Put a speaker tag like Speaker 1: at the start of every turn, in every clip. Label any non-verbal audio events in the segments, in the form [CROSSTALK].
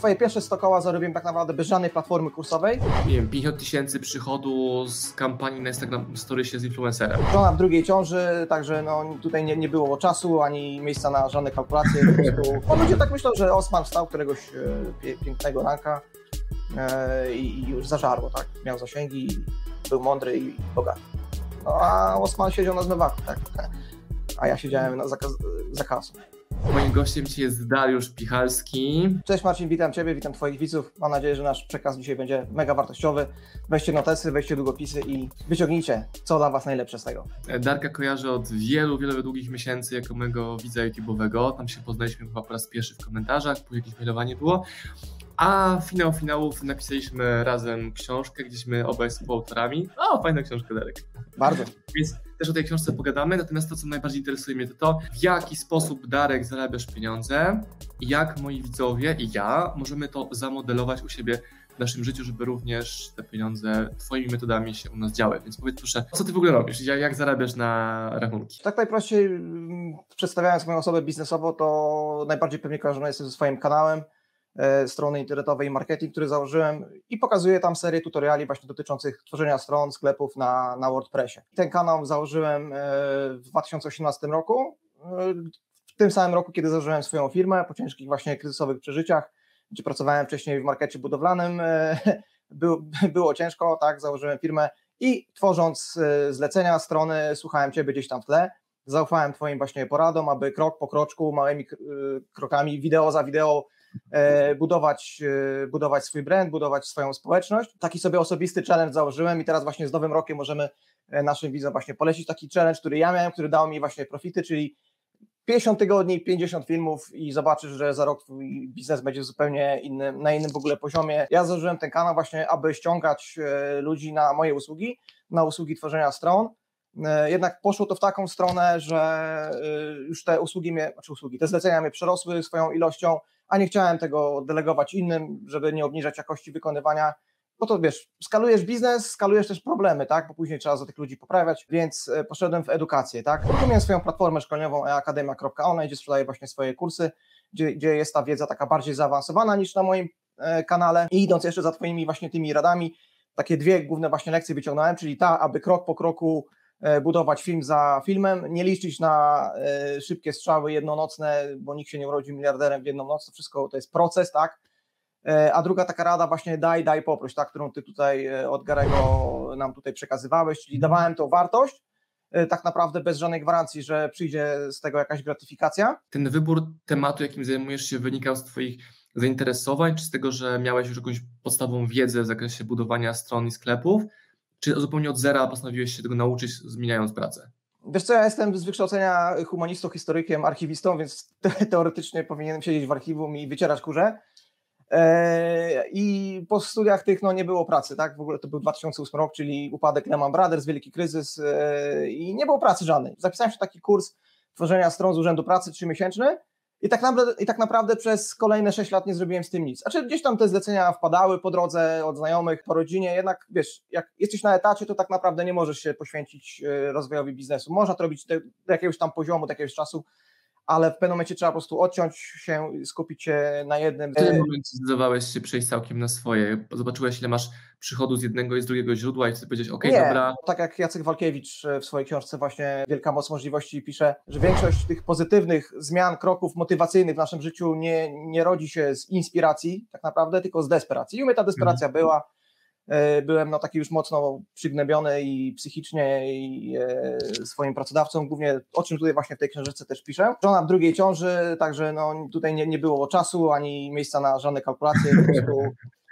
Speaker 1: Swoje pierwsze 100 koła zarobiłem tak naprawdę bez żadnej platformy kursowej.
Speaker 2: Nie wiem, 50 tysięcy przychodu z kampanii na Instagram Storiesie z influencerem.
Speaker 1: Żona w drugiej ciąży, także no, tutaj nie, nie było czasu ani miejsca na żadne kalkulacje. Po prostu, [LAUGHS] no, ludzie tak myślą, że Osman wstał któregoś e, pięknego ranka e, i, i już zażarło, tak? Miał zasięgi, był mądry i bogaty. No a Osman siedział na zmywaku, tak? A ja siedziałem na, za, za kasą.
Speaker 2: Moim gościem dzisiaj jest Dariusz Pichalski.
Speaker 1: Cześć Marcin, witam Ciebie, witam Twoich widzów. Mam nadzieję, że nasz przekaz dzisiaj będzie mega wartościowy. Weźcie notesy, weźcie długopisy i wyciągnijcie, co dla Was najlepsze z tego.
Speaker 2: Darka kojarzę od wielu, wielu długich miesięcy jako mojego widza YouTube'owego. Tam się poznaliśmy chyba po raz pierwszy w komentarzach, później jakieś mailowanie było. A finał finałów napisaliśmy razem książkę, gdzieśmy obaj współautorami. O, fajna książka, Darek.
Speaker 1: Bardzo.
Speaker 2: Więc też o tej książce pogadamy, natomiast to, co najbardziej interesuje mnie, to to, w jaki sposób, Darek, zarabiasz pieniądze i jak moi widzowie i ja możemy to zamodelować u siebie w naszym życiu, żeby również te pieniądze twoimi metodami się u nas działy. Więc powiedz proszę, co ty w ogóle robisz? Jak zarabiasz na rachunki?
Speaker 1: Tak najprościej mm, przedstawiając moją osobę biznesowo, to najbardziej pewnie kojarzony jestem ze swoim kanałem, strony internetowej marketing, który założyłem i pokazuję tam serię tutoriali właśnie dotyczących tworzenia stron, sklepów na, na WordPressie. Ten kanał założyłem e, w 2018 roku, e, w tym samym roku, kiedy założyłem swoją firmę, po ciężkich właśnie kryzysowych przeżyciach, gdzie pracowałem wcześniej w markecie budowlanym, było ciężko, tak, założyłem firmę i tworząc zlecenia, strony, słuchałem Ciebie gdzieś tam w tle, zaufałem Twoim właśnie poradom, aby krok po kroczku, małymi krokami, wideo za wideo, E, budować, e, budować swój brand, budować swoją społeczność. Taki sobie osobisty challenge założyłem i teraz właśnie z nowym rokiem możemy e, naszym widzom właśnie polecić taki challenge, który ja miałem, który dał mi właśnie profity, czyli 50 tygodni, 50 filmów i zobaczysz, że za rok twój biznes będzie zupełnie innym, na innym w ogóle poziomie. Ja założyłem ten kanał właśnie, aby ściągać ludzi na moje usługi, na usługi tworzenia stron. Jednak poszło to w taką stronę, że już te usługi mnie, znaczy usługi, te zlecenia mnie przerosły swoją ilością, a nie chciałem tego delegować innym, żeby nie obniżać jakości wykonywania, bo to wiesz, skalujesz biznes, skalujesz też problemy, tak, bo później trzeba za tych ludzi poprawiać, więc e, poszedłem w edukację, tak, uruchomiłem swoją platformę szkoleniową eakademia.online, gdzie sprzedaję właśnie swoje kursy, gdzie, gdzie jest ta wiedza taka bardziej zaawansowana niż na moim e, kanale. I idąc jeszcze za twoimi właśnie tymi radami, takie dwie główne właśnie lekcje wyciągnąłem, czyli ta, aby krok po kroku E, budować film za filmem, nie liczyć na e, szybkie strzały jednonocne, bo nikt się nie urodzi miliarderem w jedną noc, to wszystko to jest proces, tak? E, a druga taka rada właśnie daj, daj, poproś, tak, którą ty tutaj od Garego nam tutaj przekazywałeś, czyli mhm. dawałem tą wartość, tak naprawdę bez żadnej gwarancji, że przyjdzie z tego jakaś gratyfikacja.
Speaker 2: Ten wybór tematu, jakim zajmujesz się, wynikał z Twoich zainteresowań, czy z tego, że miałeś już jakąś podstawową wiedzę w zakresie budowania stron i sklepów, czy zupełnie od zera postanowiłeś się tego nauczyć, zmieniając pracę?
Speaker 1: Wiesz co, ja jestem z wykształcenia humanistą, historykiem, archiwistą, więc [LAUGHS] teoretycznie powinienem siedzieć w archiwum i wycierać kurze. Eee, I po studiach tych no, nie było pracy, tak? W ogóle to był 2008 rok, czyli upadek Lehman Brothers, wielki kryzys eee, i nie było pracy żadnej. Zapisałem się taki kurs tworzenia stron z Urzędu Pracy trzymiesięczny i tak, naprawdę, I tak naprawdę przez kolejne 6 lat nie zrobiłem z tym nic. Znaczy gdzieś tam te zlecenia wpadały po drodze od znajomych, po rodzinie, jednak wiesz, jak jesteś na etacie, to tak naprawdę nie możesz się poświęcić e, rozwojowi biznesu. Można to robić do jakiegoś tam poziomu, do jakiegoś czasu, ale w pewnym momencie trzeba po prostu odciąć się, skupić się na jednym.
Speaker 2: W tym momencie zdecydowałeś się przejść całkiem na swoje. Zobaczyłeś, ile masz przychodu z jednego i z drugiego źródła i wtedy powiedziałeś, ok,
Speaker 1: Nie,
Speaker 2: dobra.
Speaker 1: Tak jak Jacek Walkiewicz e, w swojej książce właśnie Wielka Moc Możliwości pisze, że większość tych pozytywnych zmian, kroków motywacyjnych w naszym życiu nie, nie rodzi się z inspiracji tak naprawdę, tylko z desperacji. I u mnie ta desperacja mhm. była byłem no, taki już mocno przygnębiony i psychicznie i e, swoim pracodawcą, głównie o czym tutaj właśnie w tej książce też piszę. Żona w drugiej ciąży, także no, tutaj nie, nie było czasu ani miejsca na żadne kalkulacje, po prostu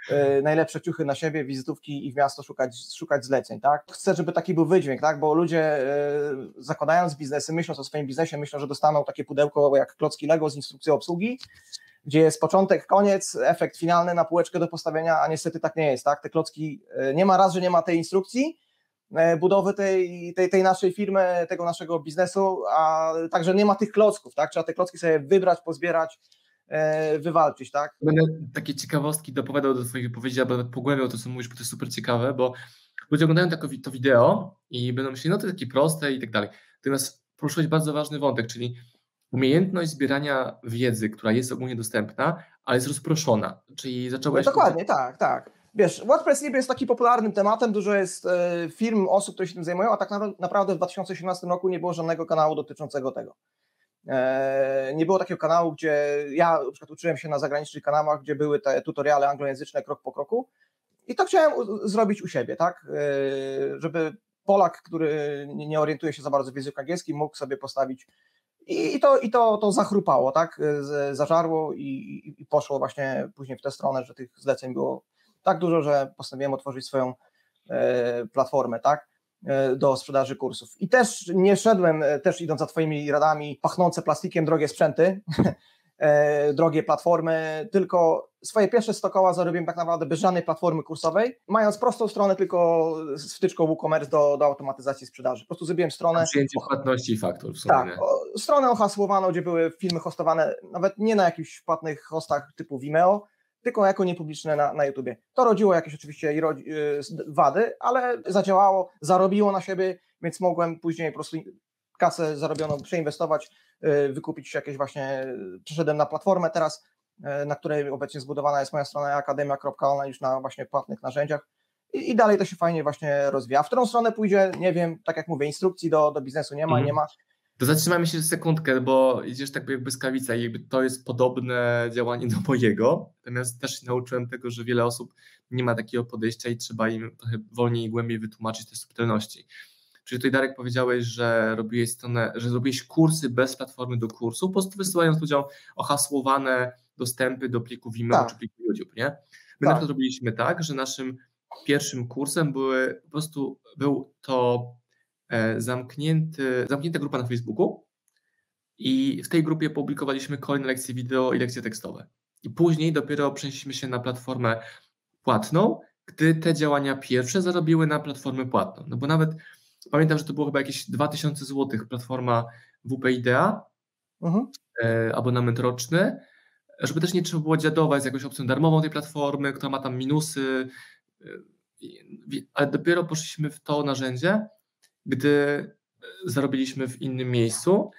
Speaker 1: e, najlepsze ciuchy na siebie, wizytówki i w miasto szukać, szukać zleceń, tak? Chcę, żeby taki był wydźwięk, tak? Bo ludzie zakładając biznesy, myśląc o swoim biznesie, myślą, że dostaną takie pudełko jak klocki Lego z instrukcją obsługi, gdzie jest początek, koniec, efekt finalny na półeczkę do postawienia, a niestety tak nie jest, tak? Te klocki, e, nie ma raz, że nie ma tej instrukcji e, budowy tej, tej, tej naszej firmy, tego naszego biznesu, a także nie ma tych klocków, tak? Trzeba te klocki sobie wybrać, pozbierać, e, wywalczyć, tak?
Speaker 2: Będę takie ciekawostki dopowiadał do Twoich wypowiedzi, albo pogłębiał to, co mówisz, bo to jest super ciekawe, bo ludzie oglądają tako, to wideo i będą myśleli, no to takie proste i tak dalej. Natomiast poruszyłeś bardzo ważny wątek, czyli umiejętność zbierania wiedzy, która jest ogólnie dostępna, ale jest rozproszona. Czyli zacząłeś...
Speaker 1: No, dokładnie, tak, tak. Wiesz, WordPress niby jest taki popularnym tematem, dużo jest e, firm, osób, które się tym zajmują, a tak naprawdę w 2018 roku nie było żadnego kanału dotyczącego tego. E, nie było takiego kanału, gdzie ja na przykład uczyłem się na zagranicznych kanałach, gdzie były te tutoriale anglojęzyczne krok po kroku i to chciałem zrobić u siebie, tak, e, żeby Polak, który nie orientuje się za bardzo w języku angielskim, mógł sobie postawić i, to, i to, to zachrupało, tak, zażarło i, i poszło właśnie później w tę stronę, że tych zleceń było tak dużo, że postanowiłem otworzyć swoją e, platformę, tak, e, do sprzedaży kursów. I też nie szedłem, e, też idąc za Twoimi radami, pachnące plastikiem drogie sprzęty, [LAUGHS] drogie platformy, tylko swoje pierwsze 100 koła zarobiłem tak naprawdę bez żadnej platformy kursowej, mając prostą stronę tylko z wtyczką WooCommerce do, do automatyzacji sprzedaży. Po prostu zrobiłem stronę...
Speaker 2: Przyjęcie płatności i faktur
Speaker 1: w sumie. Tak, o, stronę ohasłowaną, gdzie były filmy hostowane nawet nie na jakichś płatnych hostach typu Vimeo, tylko jako niepubliczne na, na YouTubie. To rodziło jakieś oczywiście y, wady, ale zadziałało, zarobiło na siebie, więc mogłem później po prostu kasę zarobioną przeinwestować, y, wykupić jakieś właśnie, przeszedłem na platformę teraz, y, na której obecnie zbudowana jest moja strona akademia.online już na właśnie płatnych narzędziach i, i, dalej to się fajnie właśnie rozwija. W którą stronę pójdzie, nie wiem, tak jak mówię, instrukcji do, do biznesu nie ma, mm. nie ma,
Speaker 2: to zatrzymajmy się sekundkę, bo idziesz tak jakby skawica i jakby to jest podobne działanie do mojego, natomiast też się nauczyłem tego, że wiele osób nie ma takiego podejścia i trzeba im trochę wolniej i głębiej wytłumaczyć te subtelności. Czyli tutaj Darek powiedziałeś, że robiłeś stronę, że zrobiłeś kursy bez platformy do kursu, po prostu wysyłając ludziom ohasłowane dostępy do pliku Vimeo tak. czy pliku YouTube, nie? My tak. na przykład robiliśmy tak, że naszym pierwszym kursem były, po prostu był to E, zamknięty, zamknięta grupa na Facebooku i w tej grupie publikowaliśmy kolejne lekcje wideo i lekcje tekstowe. I później dopiero przenieśliśmy się na platformę płatną, gdy te działania pierwsze zarobiły na platformę płatną. No bo nawet pamiętam, że to było chyba jakieś 2000 zł platforma WP Idea, uh-huh. e, abonament roczny, żeby też nie trzeba było dziadować z jakąś opcją darmową tej platformy, która ma tam minusy, e, ale dopiero poszliśmy w to narzędzie, gdy e, zarobiliśmy w innym miejscu,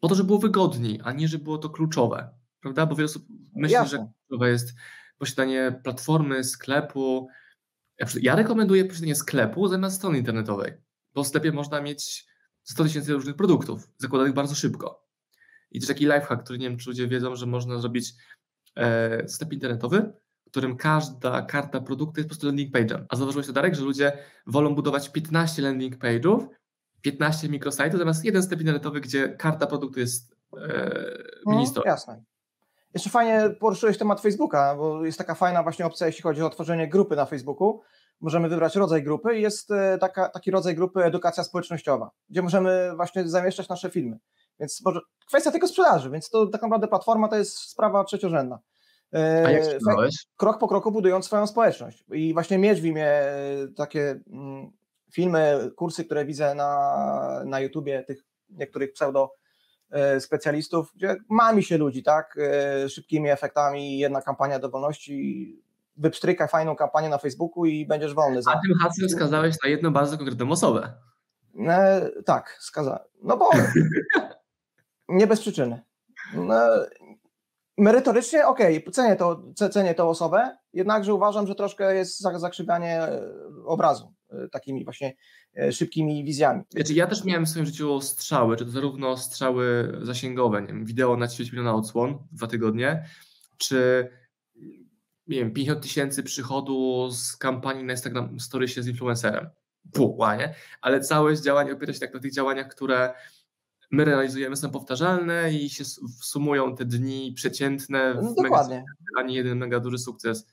Speaker 2: po to, żeby było wygodniej, a nie, żeby było to kluczowe. Prawda? Bo wiele osób myśli, Jasne. że kluczowe jest posiadanie platformy, sklepu. Ja rekomenduję posiadanie sklepu zamiast strony internetowej, bo w sklepie można mieć 100 tysięcy różnych produktów, zakładanych bardzo szybko. I też taki lifehack, który nie wiem, czy ludzie wiedzą, że można zrobić e, sklep internetowy, którym każda karta produktu jest po prostu landing page'em. A zauważyłeś to, Darek, że ludzie wolą budować 15 landing page'ów, 15 mikrosajtów, zamiast jeden sklep internetowy, gdzie karta produktu jest e, mini
Speaker 1: no, Jasne. Jeszcze fajnie poruszyłeś temat Facebooka, bo jest taka fajna właśnie opcja, jeśli chodzi o tworzenie grupy na Facebooku. Możemy wybrać rodzaj grupy i jest e, taka, taki rodzaj grupy edukacja społecznościowa, gdzie możemy właśnie zamieszczać nasze filmy. Więc może, kwestia tylko sprzedaży, więc to tak naprawdę platforma to jest sprawa trzeciorzędna.
Speaker 2: A jak sprzedałeś?
Speaker 1: Krok po kroku budując swoją społeczność. I właśnie mieć w imię e, takie mm, filmy, kursy, które widzę na, na YouTubie tych niektórych pseudo e, specjalistów, gdzie mami się ludzi, tak, e, szybkimi efektami, jedna kampania do wolności, wypstrykaj fajną kampanię na Facebooku i będziesz wolny.
Speaker 2: Za... A tym hasłem skazałeś na jedną bardzo konkretną osobę.
Speaker 1: E, tak, skazałem. No bo [LAUGHS] nie bez przyczyny. No, merytorycznie okej, okay, cenię, to, cenię tę osobę, jednakże uważam, że troszkę jest zakrzywianie e, obrazu e, takimi właśnie e, szybkimi wizjami.
Speaker 2: Znaczy, ja też miałem w swoim życiu strzały, czy to zarówno strzały zasięgowe, nie wiem, wideo na 10 miliona odsłon dwa tygodnie, czy nie wiem, 50 tysięcy przychodu z kampanii na Instagram Story się z influencerem. Puła, nie? Ale całe działanie opiera się tak na tych działaniach, które my realizujemy, są powtarzalne i się sumują te dni przeciętne no, Dokładnie. Mega, a nie jeden mega duży sukces.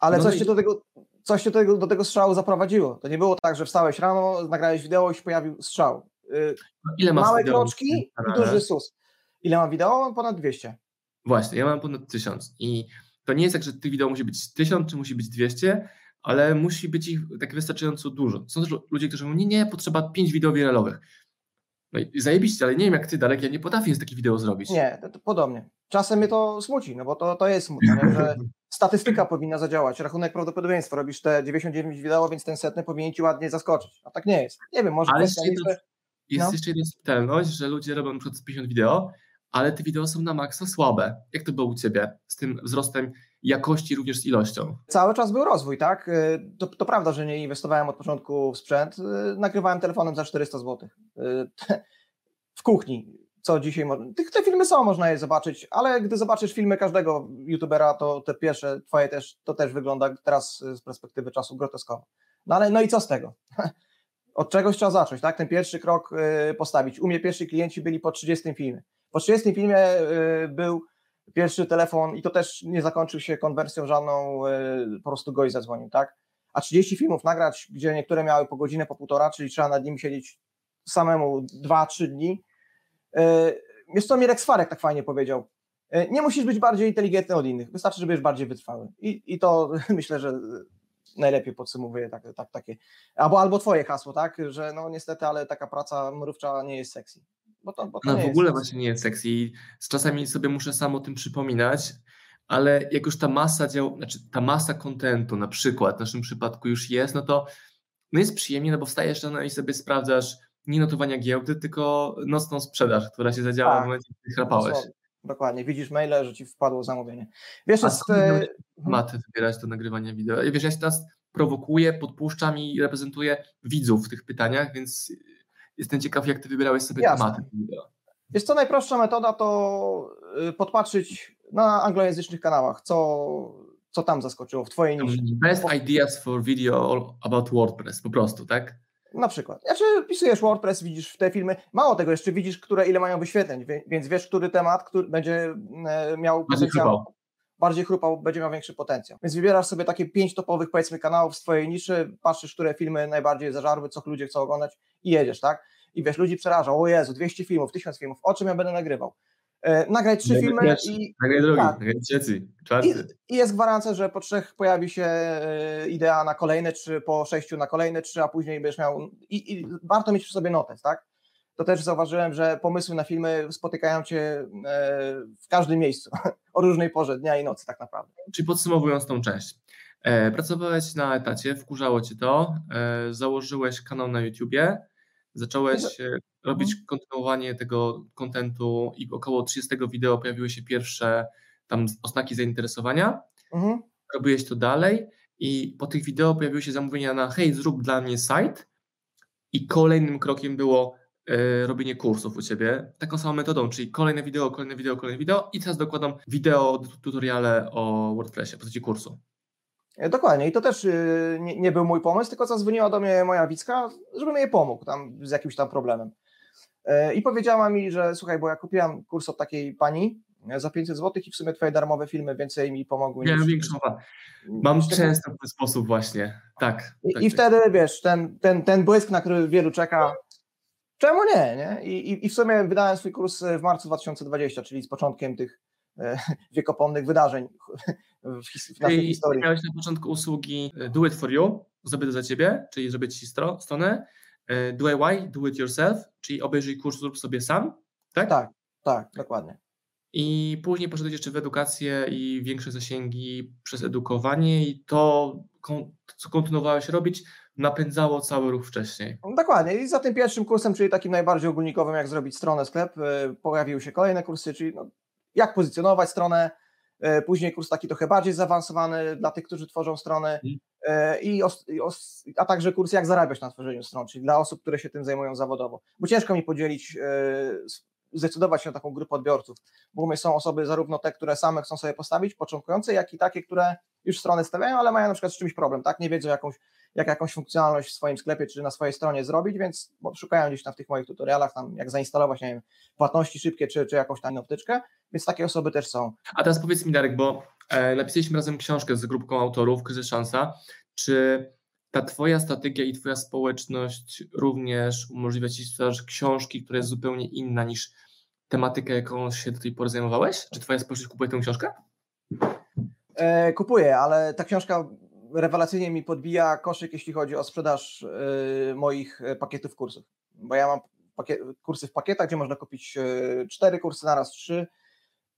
Speaker 1: Ale no coś, i... cię do tego, coś cię do tego, do tego strzału zaprowadziło. To nie było tak, że wstałeś rano, nagrałeś wideo i się pojawił strzał. Y, Ile masz Małe kroczki i duży sus. Ile mam wideo? Ponad 200.
Speaker 2: Właśnie, ja mam ponad 1000 i to nie jest tak, że tych wideo musi być 1000 czy musi być 200, ale musi być ich tak wystarczająco dużo. Są też ludzie, którzy mówią, nie, nie, potrzeba 5 wideo wiralowych. No i zajebiście, ale nie wiem jak ty, Darek, ja nie potrafię z takie wideo zrobić.
Speaker 1: Nie, to, to podobnie. Czasem mnie to smuci, no bo to, to jest smutne, że [LAUGHS] statystyka powinna zadziałać, rachunek prawdopodobieństwa, robisz te 99 wideo, więc ten setny powinien ci ładnie zaskoczyć, a tak nie jest. Nie wiem, może...
Speaker 2: Ale jest, jedna, jest no. jeszcze jedna subtelność, że ludzie robią na przykład 50 wideo, ale te wideo są na maksa słabe. Jak to było u Ciebie z tym wzrostem jakości również z ilością.
Speaker 1: Cały czas był rozwój, tak? To, to prawda, że nie inwestowałem od początku w sprzęt. Nagrywałem telefonem za 400 zł. [LAUGHS] W kuchni, co dzisiaj Te filmy są, można je zobaczyć, ale gdy zobaczysz filmy każdego youtubera, to te pierwsze, twoje też, to też wygląda teraz z perspektywy czasu groteskowo. No ale no i co z tego? [LAUGHS] Od czegoś trzeba zacząć, tak? Ten pierwszy krok postawić. U mnie pierwsi klienci byli po 30 filmie. Po 30 filmie był pierwszy telefon i to też nie zakończył się konwersją żadną, po prostu gość zadzwonił, tak? A 30 filmów nagrać, gdzie niektóre miały po godzinę, po półtora, czyli trzeba nad nim siedzieć samemu 2-3 dni. Jest to Mirek Swarek tak fajnie powiedział. Nie musisz być bardziej inteligentny od innych, wystarczy, żebyś bardziej wytrwały. I, i to [LAUGHS] myślę, że najlepiej podsumowuje tak, tak, takie, albo, albo twoje hasło, tak, że no niestety, ale taka praca mrówcza nie jest sexy.
Speaker 2: Bo to, bo to no w ogóle właśnie nie jest sexy. Z czasami sobie muszę sam o tym przypominać, ale jak już ta masa dział, znaczy ta masa kontentu na przykład w naszym przypadku już jest, no to no jest przyjemnie, no bo wstajesz rano i sobie sprawdzasz nie notowania giełdy, tylko nocną sprzedaż, która się zadziała tak. w momencie, kiedy chrapałeś.
Speaker 1: Dokładnie, widzisz maile, że ci wpadło zamówienie. Wiesz,
Speaker 2: jest... maty wybierać do nagrywania wideo. Wiesz, ja się teraz prowokuję, podpuszczam i reprezentuję widzów w tych pytaniach, więc jestem ciekaw, jak ty wybierałeś sobie Jasne. tematy wideo.
Speaker 1: Jest to najprostsza metoda, to y, podpatrzeć na anglojęzycznych kanałach, co, co tam zaskoczyło w twojej niszy.
Speaker 2: Best ideas for video about WordPress, po prostu, tak?
Speaker 1: Na przykład. Znaczy, pisujesz WordPress, widzisz te filmy. Mało tego, jeszcze widzisz, które ile mają wyświetleń, więc wiesz, który temat który będzie e, miał
Speaker 2: chrupał.
Speaker 1: Bardziej chrupał, będzie miał większy potencjał. Więc wybierasz sobie takie pięć topowych, powiedzmy, kanałów z twojej niszy, patrzysz, które filmy najbardziej zażarły, co ludzie chcą oglądać i jedziesz, tak? I wiesz, ludzi przeraża, o Jezu, 200 filmów, 1000 filmów, o czym ja będę nagrywał? E, nagraj trzy filmy
Speaker 2: pierwszy, i. Nagraj drugi, tak. nagraj trzeci, czwarty.
Speaker 1: I, I, jest gwarancja, że po trzech pojawi się e, idea na kolejne trzy, po sześciu na kolejne trzy, a później będziesz miał. I, i warto mieć przy sobie notes, tak? To też zauważyłem, że pomysły na filmy spotykają cię e, w każdym miejscu, [LAUGHS] o różnej porze dnia i nocy, tak naprawdę.
Speaker 2: Czyli podsumowując tą część. Pracowałeś na etacie, wkurzało cię to, założyłeś kanał na YouTubie, zacząłeś robić mhm. kontynuowanie tego kontentu i około 30 wideo pojawiły się pierwsze tam oznaki zainteresowania. Mhm. Robiłeś to dalej i po tych wideo pojawiły się zamówienia na hej, zrób dla mnie site i kolejnym krokiem było robienie kursów u Ciebie taką samą metodą, czyli kolejne wideo, kolejne wideo, kolejne wideo i teraz dokładam wideo, tutoriale o WordPressie w postaci kursu.
Speaker 1: E, dokładnie i to też y, nie, nie, był mój pomysł, tylko zadzwoniła do mnie moja Wicka, żebym jej pomógł tam z jakimś tam problemem. E, I powiedziała mi, że słuchaj, bo ja kupiłam kurs od takiej pani e, za 500 zł i w sumie twoje darmowe filmy więcej mi pomogły.
Speaker 2: Miałem większą Mam często w ten sposób właśnie, tak.
Speaker 1: I,
Speaker 2: tak,
Speaker 1: i wtedy, wiesz, ten, ten, ten błysk, na który wielu czeka, czemu nie, nie? I, i, I w sumie wydałem swój kurs w marcu 2020, czyli z początkiem tych e, [LAUGHS] wiekopomnych wydarzeń [LAUGHS] w, w naszej historii.
Speaker 2: Miałeś na początku usługi Do It For You, zrobię to za Ciebie, czyli zrobię Ci stronę, E, DIY, do it yourself, czyli obejrzyj kurs, zrób sobie sam, tak?
Speaker 1: Tak, tak, dokładnie.
Speaker 2: I później poszedłeś jeszcze w edukację i większe zasięgi przez edukowanie i to, co kontynuowałeś robić, napędzało cały ruch wcześniej.
Speaker 1: Dokładnie. I za tym pierwszym kursem, czyli takim najbardziej ogólnikowym, jak zrobić stronę, sklep, e, pojawiły się kolejne kursy, czyli no, jak pozycjonować stronę, e, później kurs taki trochę bardziej zaawansowany dla tych, którzy tworzą strony, mhm. E, i, os, i os, a także kurs jak zarabiać na tworzeniu stron, czyli dla osób, które się tym zajmują zawodowo. Bo ciężko mi podzielić, zdecydować się na taką grupę odbiorców, bo u mnie są osoby zarówno te, które same chcą sobie postawić, początkujące, jak i takie, które już strony stawiają, ale mają na przykład z czymś problem, tak? Nie wiedzą jakąś, jak jakąś funkcjonalność w swoim sklepie czy na swojej stronie zrobić, więc szukają gdzieś tam w tych moich tutorialach, tam jak zainstalować, nie wiem, płatności szybkie czy, czy jakąś tam optyczkę, więc takie osoby też są.
Speaker 2: A teraz powiedz mi Darek, bo e, napisaliśmy razem książkę z grupką autorów, Kryzys Szansa, czy ta Twoja strategia i Twoja społeczność również umożliwia Ci sprzedaż książki, która jest zupełnie inna niż tematyka, jaką się do tej pory zajmowałeś? Czy Twoja społeczność kupuje tę książkę?
Speaker 1: E, kupuję, ale ta książka rewelacyjnie mi podbija koszyk, jeśli chodzi o sprzedaż e, moich e, pakietów kursów. Bo ja mam pakiet, kursy w pakietach, gdzie można kupić e, cztery kursy naraz, trzy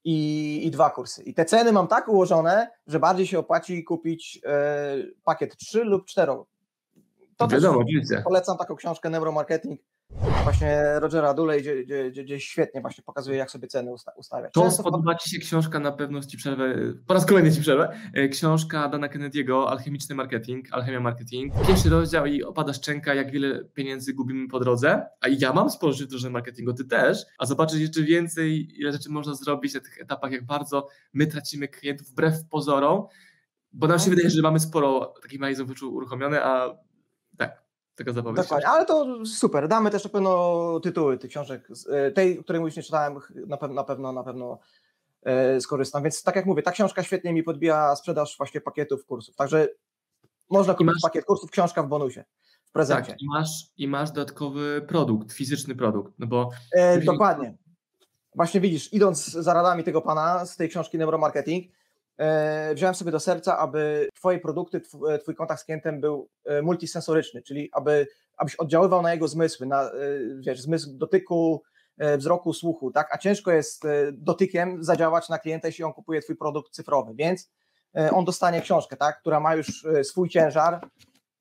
Speaker 1: i, i dwa kursy. I te ceny mam tak ułożone, że bardziej się opłaci kupić pakiet 3 lub 4.
Speaker 2: To Wiadomo, widzę.
Speaker 1: Polecam taką książkę Neuromarketing Właśnie Rogera Duley, gdzie, świetnie właśnie pokazuje, jak sobie ceny usta ustawiać.
Speaker 2: To Często spodoba Ci się książka, na pewno Ci przerwę, po raz kolejny Ci przerwę, e, książka Dana Kennedy'ego, Alchemiczny Marketing, Alchemia Marketing. Pierwszy rozdział i opada szczęka, jak wiele pieniędzy gubimy po drodze, a ja mam sporo rzeczy w marketingu, Ty też, a zobaczyć jeszcze więcej, ile rzeczy można zrobić na tych etapach, jak bardzo my tracimy klientów wbrew pozorom, bo nam się no. wydaje, że mamy sporo takich mechanizmów uruchomione, a zapowiedź.
Speaker 1: Dokładnie, ale to super. Damy też na pewno tytuły tych książek. E, tej, której już nie czytałem, na pewno, na pewno, na pewno e, skorzystam. Więc tak jak mówię, ta książka świetnie mi podbija sprzedaż właśnie pakietów kursów. Także można kupić masz... pakiet kursów, książka w bonusie. W prezencie.
Speaker 2: Tak, i masz, i masz dodatkowy produkt, fizyczny produkt. No bo
Speaker 1: e, dokładnie. Właśnie widzisz, idąc za radami tego pana z tej książki Neuromarketing, wziąłem sobie do serca, aby Twoje produkty, e, Twój kontakt z klientem był e, multisensoryczny, czyli aby, abyś oddziaływał na jego zmysły, na wiesz, zmysł dotyku, wzroku, słuchu, tak? A ciężko jest dotykiem zadziałać na klienta, jeśli on kupuje Twój produkt cyfrowy, więc on dostanie książkę, tak? Która ma już swój ciężar,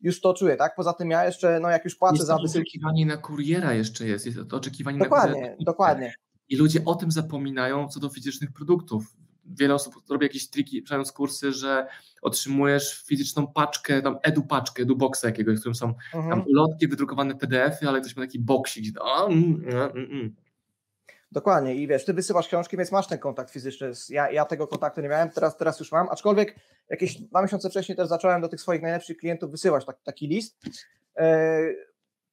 Speaker 1: już to czuję, tak? Poza tym ja jeszcze, no jak już płacę
Speaker 2: jest
Speaker 1: za
Speaker 2: wysyłki... oczekiwanie na kuriera jeszcze jest, jest to oczekiwanie
Speaker 1: dokładnie,
Speaker 2: na
Speaker 1: kuriera. Dokładnie,
Speaker 2: I ludzie o tym zapominają co do fizycznych produktów wiele osób robi jakieś triki, przynajmniej kursy, że otrzymujesz fizyczną paczkę, tam edu paczkę, edu boxa jakiegoś, w którym są mhm. tam ulotki, wydrukowane PDF-y, ale ktoś ma taki boksik. Mm, mm, mm.
Speaker 1: Dokładnie i wiesz, ty wysyłasz książki, więc masz ten kontakt fizyczny. Ja, ja tego kontaktu nie miałem, teraz, teraz już mam, aczkolwiek jakieś dwa miesiące wcześniej też zacząłem do tych swoich najlepszych klientów wysyłać tak, taki list. E,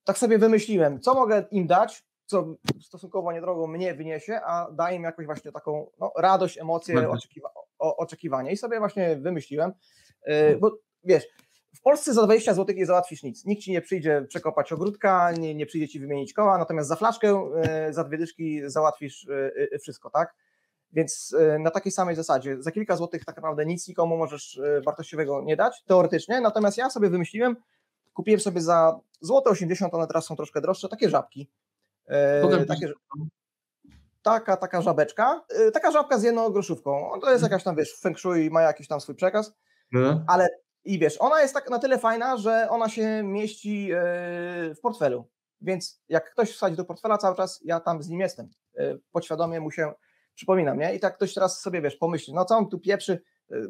Speaker 1: tak sobie wymyśliłem, co mogę im dać, co stosunkowo niedrogo mnie wyniesie, a daje mi jakąś właśnie taką no, radość, emocje, oczekiwa o, oczekiwanie. I sobie właśnie wymyśliłem, yy, bo wiesz, w Polsce za 20 zł nie załatwisz nic. Nikt ci nie przyjdzie przekopać ogródka, nie, nie przyjdzie ci wymienić koła, natomiast za flaszkę, yy, za dwie dyszki załatwisz yy, wszystko, tak? Więc na takiej samej zasadzie, za kilka złotych tak naprawdę nic nikomu możesz wartościowego nie dać, teoretycznie, natomiast ja sobie wymyśliłem, kupiłem sobie za złote 80, one teraz są troszkę droższe, takie żabki, E, takie, taka, taka żabeczka, e, taka żabka z jedną groszówką. To jest mhm. jakaś tam, wiesz, feng shui ma jakiś tam swój przekaz, no. ale i wiesz, ona jest tak na tyle fajna, że ona się mieści e, w portfelu. Więc jak ktoś wsadzi do portfela cały czas, ja tam z nim jestem. Podświadomie mu się przypominam, nie? I tak ktoś teraz sobie, wiesz, pomyśli, no co on tu pieprzy,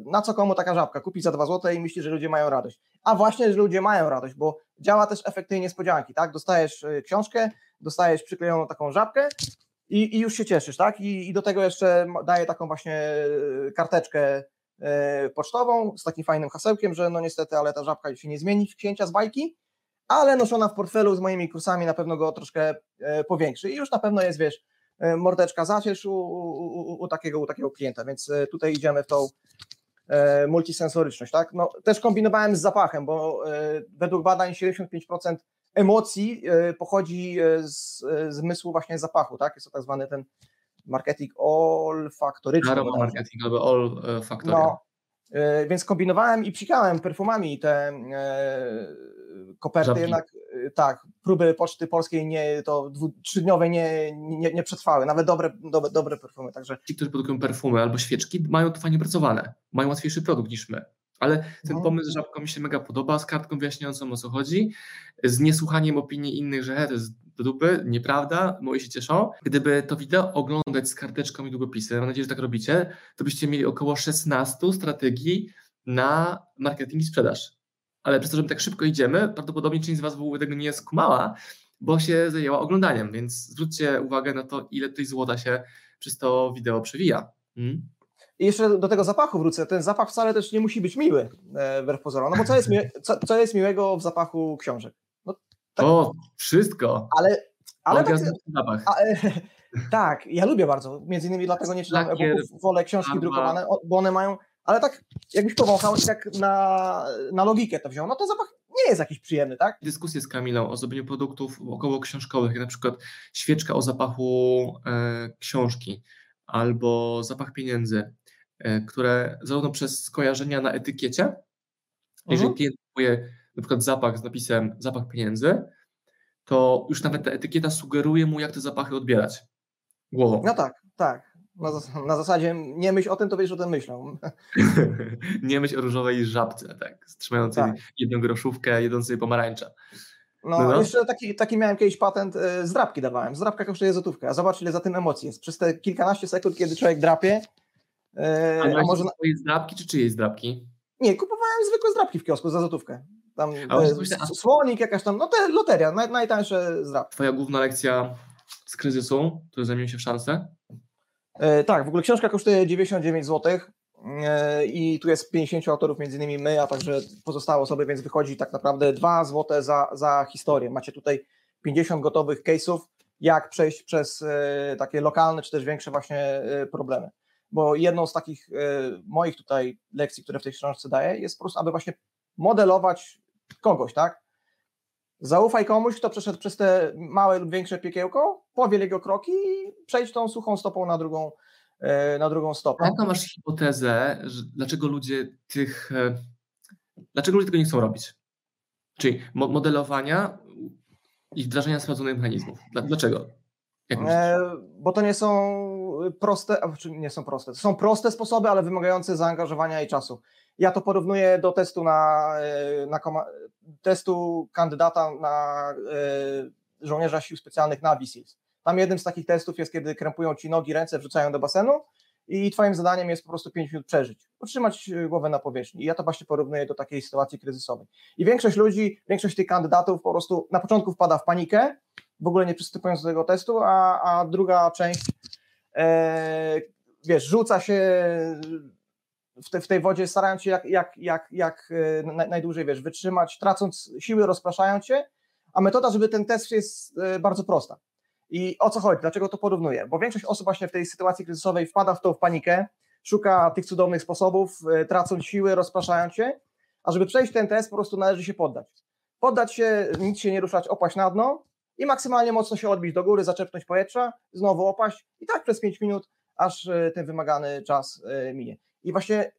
Speaker 1: na co komu taka żabka? Kupi za dwa złote i myśli, że ludzie mają radość. A właśnie, że ludzie mają radość, bo działa też efekt tej niespodzianki, tak? Dostajesz książkę, dostajesz przyklejoną taką żabkę i, i już się cieszysz, tak? I, I, do tego jeszcze daję taką właśnie e, karteczkę e, pocztową z takim fajnym hasełkiem, że no niestety, ale ta żabka się nie zmieni w księcia z bajki, ale noszona w portfelu z moimi kursami na pewno go troszkę e, powiększy i już na pewno jest, wiesz, mordeczka zaciesz u, u, u, takiego, u takiego klienta, więc tutaj idziemy w tą multisensoryczność, tak? No, też kombinowałem z zapachem, bo według badań 75% emocji e, pochodzi e, z e, zmysłu właśnie zapachu, tak? Jest to tak zwany ten marketing olfaktoryczny.
Speaker 2: marketing albo olfaktory. No,
Speaker 1: więc kombinowałem i psikałem perfumami te koperty, Żabki. jednak tak, próby Poczty Polskiej nie, to dwu, trzydniowe nie, nie, nie przetrwały, nawet dobre, dobre, dobre perfumy. Także...
Speaker 2: Ci, którzy produkują perfumy albo świeczki, mają to fajnie pracowane, mają łatwiejszy produkt niż my. Ale ten no. pomysł z żabką mi się mega podoba, z kartką wyjaśniającą o co chodzi, z niesłuchaniem opinii innych, że he, to jest do dupy, nieprawda, moi się cieszą. Gdyby to wideo oglądać z karteczką i długopisem, mam nadzieję, że tak robicie, to byście mieli około 16 strategii na marketing i sprzedaż. Ale przez to, że my tak szybko idziemy, prawdopodobnie część z Was w ogóle tego nie skumała, bo się zajęła oglądaniem, więc zwróćcie uwagę na to, ile tutaj złota się przez to wideo przewija. Hmm?
Speaker 1: I jeszcze do tego zapachu wrócę. Ten zapach wcale też nie musi być miły, e, wbrew pozorom. No bo co jest, mi, co, co jest miłego w zapachu książek? No,
Speaker 2: tak, o, wszystko.
Speaker 1: Ale, ale tak, zapach. A, e, [LAUGHS] tak, ja lubię bardzo. Między innymi dlatego nie czytam e-booków, wolę książki drukowane, bo one mają, ale tak jakbyś powąchał tak na, na logikę to wziął, no to zapach nie jest jakiś przyjemny, tak?
Speaker 2: Dyskusje z Kamilą o zrobieniu produktów około książkowych, jak na przykład świeczka o zapachu e, książki albo zapach pieniędzy. E, które zarówno przez skojarzenia na etykiecie, jeżeli mhm. klient kupuje na przykład zapach z napisem zapach pieniędzy, to już nawet ta etykieta sugeruje mu, jak te zapachy odbierać głową.
Speaker 1: No tak, tak. Na, zas na zasadzie nie myśl o tym, to wiesz o tym myślą. [LAUGHS]
Speaker 2: nie myśl o różowej żabce, tak, trzymającej tak. jedną groszówkę, jedzącej pomarańcza.
Speaker 1: No,
Speaker 2: No, no.
Speaker 1: jeszcze taki, taki miałem kiedyś patent, e, zdrapki dawałem. Zdrapka kosztuje złotówkę, a zobacz ile za tym emocji jest. Przez te kilkanaście sekund, kiedy człowiek drapie, e,
Speaker 2: A,
Speaker 1: a
Speaker 2: może
Speaker 1: na-
Speaker 2: swojej zdrabki, czy czyjej zdrabki?
Speaker 1: Nie, kupowałem zwykłe zdrapki w kiosku za złotówkę. Tam
Speaker 2: A
Speaker 1: e,
Speaker 2: myślę, a-
Speaker 1: słonik, jakaś tam, no te loteria, naj, najtańsze zdrapki.
Speaker 2: Twoja główna lekcja z kryzysu, który zamienił się w szansę?
Speaker 1: E, tak, w ogóle książka kosztuje 99 zł e, i tu jest 50 autorów, między innymi my, a także pozostałe osoby, więc wychodzi tak naprawdę 2 zł za, za historię. Macie tutaj 50 gotowych case'ów, jak przejść przez e, takie lokalne czy też większe właśnie problemy. Bo jedną z takich e, moich tutaj lekcji, które w tej książce daję, jest po prostu, aby właśnie modelować kogoś, tak? Zaufaj komuś, kto przeszedł przez te małe lub większe piekiełko, powiel jego kroki i przejdź tą suchą stopą na drugą, e, na drugą stopę.
Speaker 2: Jaką masz hipotezę, że dlaczego ludzie tych. e, Dlaczego ludzie tego nie chcą robić? Czyli mo- modelowania i wdrażania sprawdzonych mechanizmów. Dla- Dlaczego?
Speaker 1: E, bo to nie są proste, czy nie są proste, są proste sposoby, ale wymagające zaangażowania i czasu. Ja to porównuję do testu na, e, na testu kandydata na e, żołnierza sił specjalnych Navy Seals. Tam jednym z takich testów jest, kiedy krępują ci nogi, ręce, wrzucają do basenu i twoim zadaniem jest po prostu 5 minut przeżyć, utrzymać e, głowę na powierzchni. I ja to właśnie porównuję do takiej sytuacji kryzysowej. I większość ludzi, większość tych kandydatów po prostu na początku wpada w panikę, w ogóle nie przystępując do tego testu, a, a druga część, wiesz, rzuca się w, te, w tej wodzie, starając się jak, jak, jak, jak e, na, najdłużej, wiesz, wytrzymać, tracąc siły, rozpraszając się, a metoda, żeby ten test jest e, bardzo prosta. I o co chodzi? Dlaczego to porównuję? Bo większość osób właśnie w tej sytuacji kryzysowej wpada w tą w panikę, szuka tych cudownych sposobów, e, tracąc siły, rozpraszając się, a żeby przejść ten test, po prostu należy się poddać. Poddać się, nic się nie ruszać, opaść na dno, i maksymalnie mocno się odbić do góry, zaczepnąć powietrza, znowu opaść i tak przez 5 minut, aż e, ten wymagany czas e, minie. I właśnie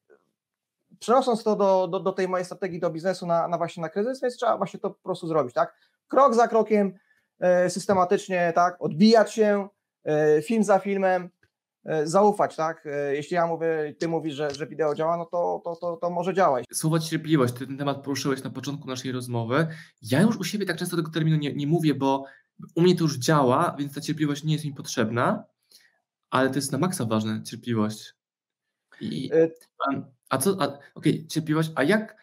Speaker 1: przenosząc to do, do, do tej mojej strategii do biznesu na, na właśnie na kryzys, więc trzeba właśnie to po prostu zrobić, tak? Krok za krokiem, e, systematycznie, tak? Odbijać się, e, film za filmem, e, zaufać, tak? E, Jeśli ja mówię, ty mówisz, że, że wideo działa, no to, to, to, to może działać.
Speaker 2: Słowo cierpliwość, ty ten temat poruszyłeś na początku naszej rozmowy. Ja już u siebie tak często tego terminu nie, nie mówię, bo u mnie to już działa, więc ta cierpliwość nie jest mi potrzebna, ale to jest na maksa ważne, cierpliwość. I,
Speaker 1: E,
Speaker 2: a, co, a, okej, cierpliwość, a jak,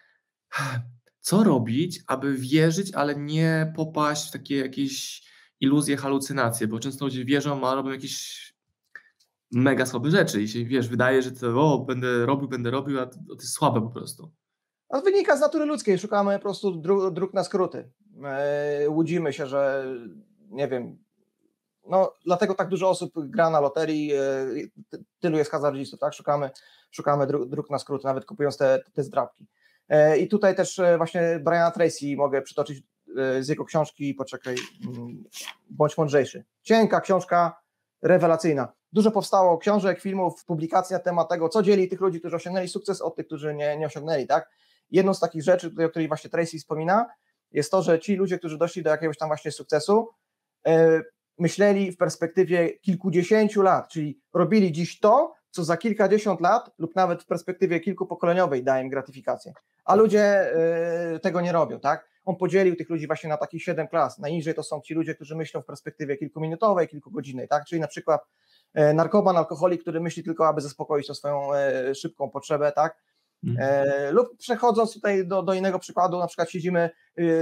Speaker 2: co robić, aby wierzyć, ale nie popaść w takie jakieś iluzje, halucynacje, bo często ludzie wierzą, a robią jakieś mega słabe rzeczy i się, wiesz, wydaje, że to o, będę robił, będę robił, a to, jest słabe po prostu.
Speaker 1: No, wynika z natury ludzkiej, szukamy po prostu dróg, dróg na skróty. E, łudzimy się, że nie wiem, no dlatego tak dużo osób gra na loterii, ty- tylu jest hazardzistów, tak? Szukamy, szukamy dróg, dróg na skróty, nawet kupując te, te zdrabki. E, I tutaj też właśnie Briana Tracy mogę przytoczyć z jego książki, poczekaj, mm, Bądź mądrzejszy. Cienka książka, rewelacyjna. Dużo powstało książek, filmów, publikacji na temat tego, co dzieli tych ludzi, którzy osiągnęli sukces od tych, którzy nie, nie osiągnęli, tak? Jedną z takich rzeczy, tutaj, o której właśnie Tracy wspomina, jest to, że ci ludzie, którzy doszli do jakiegoś tam właśnie sukcesu, e, myśleli w perspektywie kilkudziesięciu lat, czyli robili dziś to, co za kilkadziesiąt lat lub nawet w perspektywie kilkupokoleniowej da im gratyfikację. A ludzie e, tego nie robią, tak? On podzielił tych ludzi właśnie na takich siedem klas. Najniżej to są ci ludzie, którzy myślą w perspektywie kilkuminutowej, kilkugodzinnej, tak? Czyli na przykład narkoman, alkoholik, który myśli tylko, aby zaspokoić tą swoją e, szybką potrzebę, tak? E, lub przechodząc tutaj do, do innego przykładu, na przykład siedzimy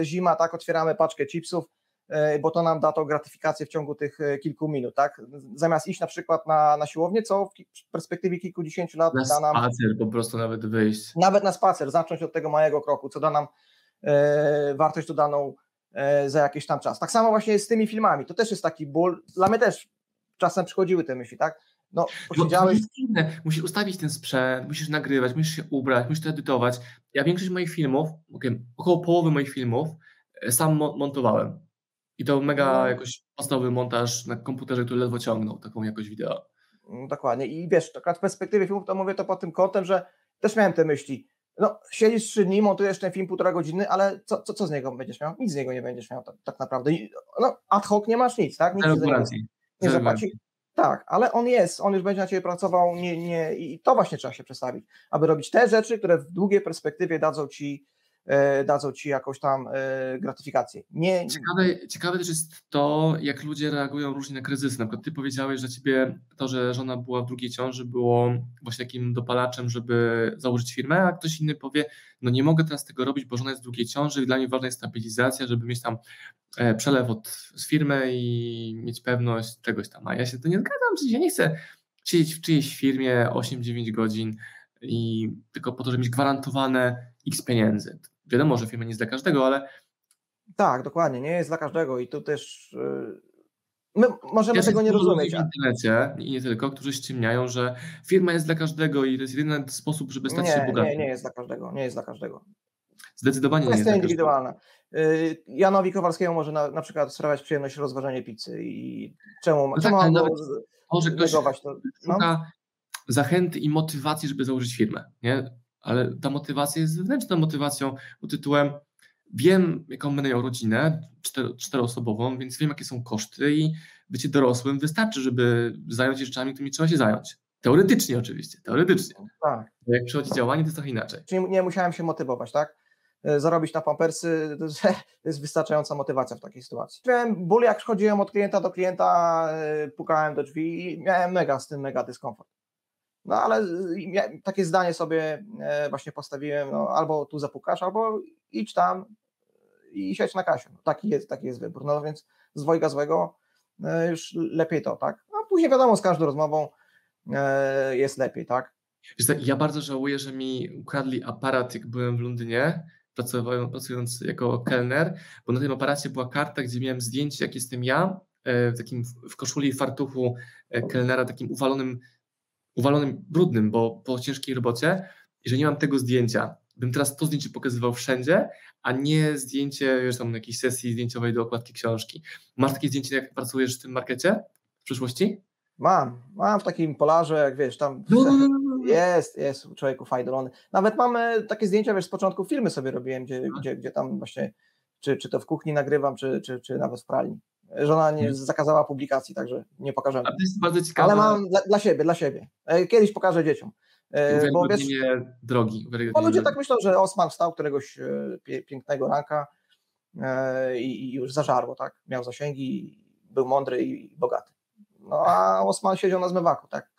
Speaker 1: zima, tak, otwieramy paczkę chipsów, e, bo to nam da to gratyfikację w ciągu tych e, kilku minut, tak? Zamiast iść na przykład na, na siłownię, co w perspektywie kilkudziesięciu lat
Speaker 2: Na
Speaker 1: da nam
Speaker 2: spacer po prostu nawet wyjść.
Speaker 1: nawet na spacer, zacząć od tego małego kroku, co da nam e, wartość dodaną e, za jakiś tam czas. Tak samo właśnie jest z tymi filmami, to też jest taki ból, dla mnie też czasem przychodziły te myśli, tak? No, posiedziałeś.
Speaker 2: Musisz ustawić ten sprzęt, musisz nagrywać, musisz się ubrać, musisz to edytować. Ja większość moich filmów, około połowy moich filmów e, sam mo- montowałem. I to mega
Speaker 1: No.
Speaker 2: jakoś podstawowy montaż na komputerze, który ledwo ciągnął taką jakość wideo.
Speaker 1: Mm, Dokładnie. I wiesz, tak w perspektywie filmów to mówię to pod tym kątem, że też miałem te myśli. No, siedzisz trzy dni, montujesz ten film półtora godziny, ale co, co, co z niego będziesz miał? Nic z niego nie będziesz miał tak, tak naprawdę. No, ad hoc nie masz nic, tak? Nic
Speaker 2: Zero gwarancji.
Speaker 1: Nie zapłaci. Tak, ale on jest, on już będzie na ciebie pracował nie, nie, i to właśnie trzeba się przestawić, aby robić te rzeczy, które w długiej perspektywie dadzą ci dadzą ci jakąś tam e, gratyfikację. Nie...
Speaker 2: Ciekawe, ciekawe też jest to, jak ludzie reagują różnie na kryzysy. Na przykład ty powiedziałeś, że ciebie to, że żona była w drugiej ciąży było właśnie takim dopalaczem, żeby założyć firmę, a ktoś inny powie, no nie mogę teraz tego robić, bo żona jest w drugiej ciąży i dla mnie ważna jest stabilizacja, żeby mieć tam przelew od, z firmy i mieć pewność czegoś tam. A ja się to nie zgadzam, przecież ja nie chcę siedzieć w czyjejś firmie 8-9 godzin i tylko po to, żeby mieć gwarantowane x pieniędzy. Wiadomo, że firma nie jest dla każdego, ale.
Speaker 1: Tak, dokładnie, nie jest dla każdego i tu też. Yy, my możemy ja tego nie rozumieć.
Speaker 2: w internecie i nie tylko, którzy ściemniają, że firma jest dla każdego i to jest jedyny sposób, żeby stać
Speaker 1: nie,
Speaker 2: się bogatym.
Speaker 1: Nie, nie jest dla każdego, nie jest dla każdego.
Speaker 2: Zdecydowanie
Speaker 1: Kwestia
Speaker 2: nie
Speaker 1: jest indywidualna. Y, Janowi Kowalskiemu może na, na przykład sprawiać przyjemność rozważenie pizzy i czemu, no czemu tak, mam
Speaker 2: może ktoś to? No? zachęty i motywacji, żeby założyć firmę, nie? Ale ta motywacja jest wewnętrzną motywacją pod tytułem wiem, jaką będę miał rodzinę czter, czteroosobową, więc wiem, jakie są koszty i bycie dorosłym wystarczy, żeby zająć się rzeczami, którymi trzeba się zająć. Teoretycznie oczywiście, teoretycznie.
Speaker 1: Tak.
Speaker 2: Jak przychodzi działanie, to jest trochę inaczej.
Speaker 1: Czyli nie musiałem się motywować, tak? E, zarobić na pampersy, [LAUGHS] to jest wystarczająca motywacja w takiej sytuacji. Miałem ból, jak chodziłem od klienta do klienta, e, pukałem do drzwi i miałem mega z tym mega dyskomfort. No ale takie zdanie sobie e, właśnie postawiłem, no, albo tu zapukasz, albo idź tam i siedź na kasie. No, taki, jest, taki jest wybór. No więc z dwojga złego już lepiej to, tak? A później wiadomo, z każdą rozmową jest lepiej, tak?
Speaker 2: Ja bardzo żałuję, że mi ukradli aparat, jak byłem w Londynie, pracując jako kelner, bo na tym aparacie była karta, gdzie miałem zdjęcie, jak jestem ja, e, w takim w koszuli i fartuchu e, kelnera, takim uwalonym, uwalonym brudnym, bo po ciężkiej robocie, i że nie mam tego zdjęcia. Bym teraz to zdjęcie pokazywał wszędzie, a nie zdjęcie, wiesz, tam na jakiejś sesji zdjęciowej do okładki książki. Masz takie zdjęcie, jak pracujesz w tym markecie w przyszłości?
Speaker 1: Mam, mam w takim polarze, jak wiesz, tam no, no, no, jest, jest człowieku fajdolony. Nawet mamy takie zdjęcia, wiesz, z początku filmy sobie robiłem, gdzie, gdzie, gdzie tam właśnie, czy, czy to w kuchni nagrywam, czy, czy, czy nawet w pralni. Żona nie zakazała publikacji, także nie pokażemy.
Speaker 2: A to jest bardzo ciekawe.
Speaker 1: Ale mam dla, dla siebie, dla siebie. E, kiedyś pokażę dzieciom.
Speaker 2: E, bo wiesz, drogi.
Speaker 1: Bo ludzie tak myślą, że Osman wstał któregoś e, pięknego ranka i już zażarło, tak? Miał zasięgi, był mądry i bogaty. No a Osman siedział na zmywaku, tak?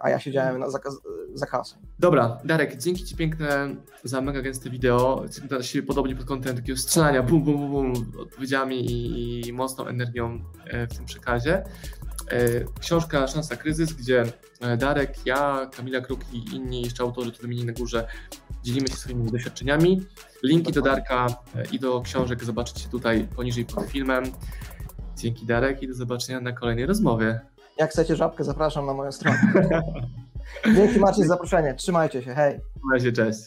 Speaker 1: A ja siedziałem na za kasą.
Speaker 2: Dobra, Darek, dzięki Ci piękne za mega gęste wideo. się podobnie pod kątem takiego strzelania, bum, bum, bum, bum odpowiedziami i, i mocną energią e, w tym przekazie. E, książka Szansa Kryzys, gdzie e, Darek, ja, Kamila Kruk i inni jeszcze autorzy, tu wymieni na górze, dzielimy się swoimi doświadczeniami. Linki do Darka i do książek zobaczycie tutaj poniżej pod filmem. Dzięki Darek i do zobaczenia na kolejnej rozmowie.
Speaker 1: Jak chcecie żabkę, zapraszam na moją stronę. Dzięki Maciej za zaproszenie. Trzymajcie się, hej.
Speaker 2: Razie, cześć.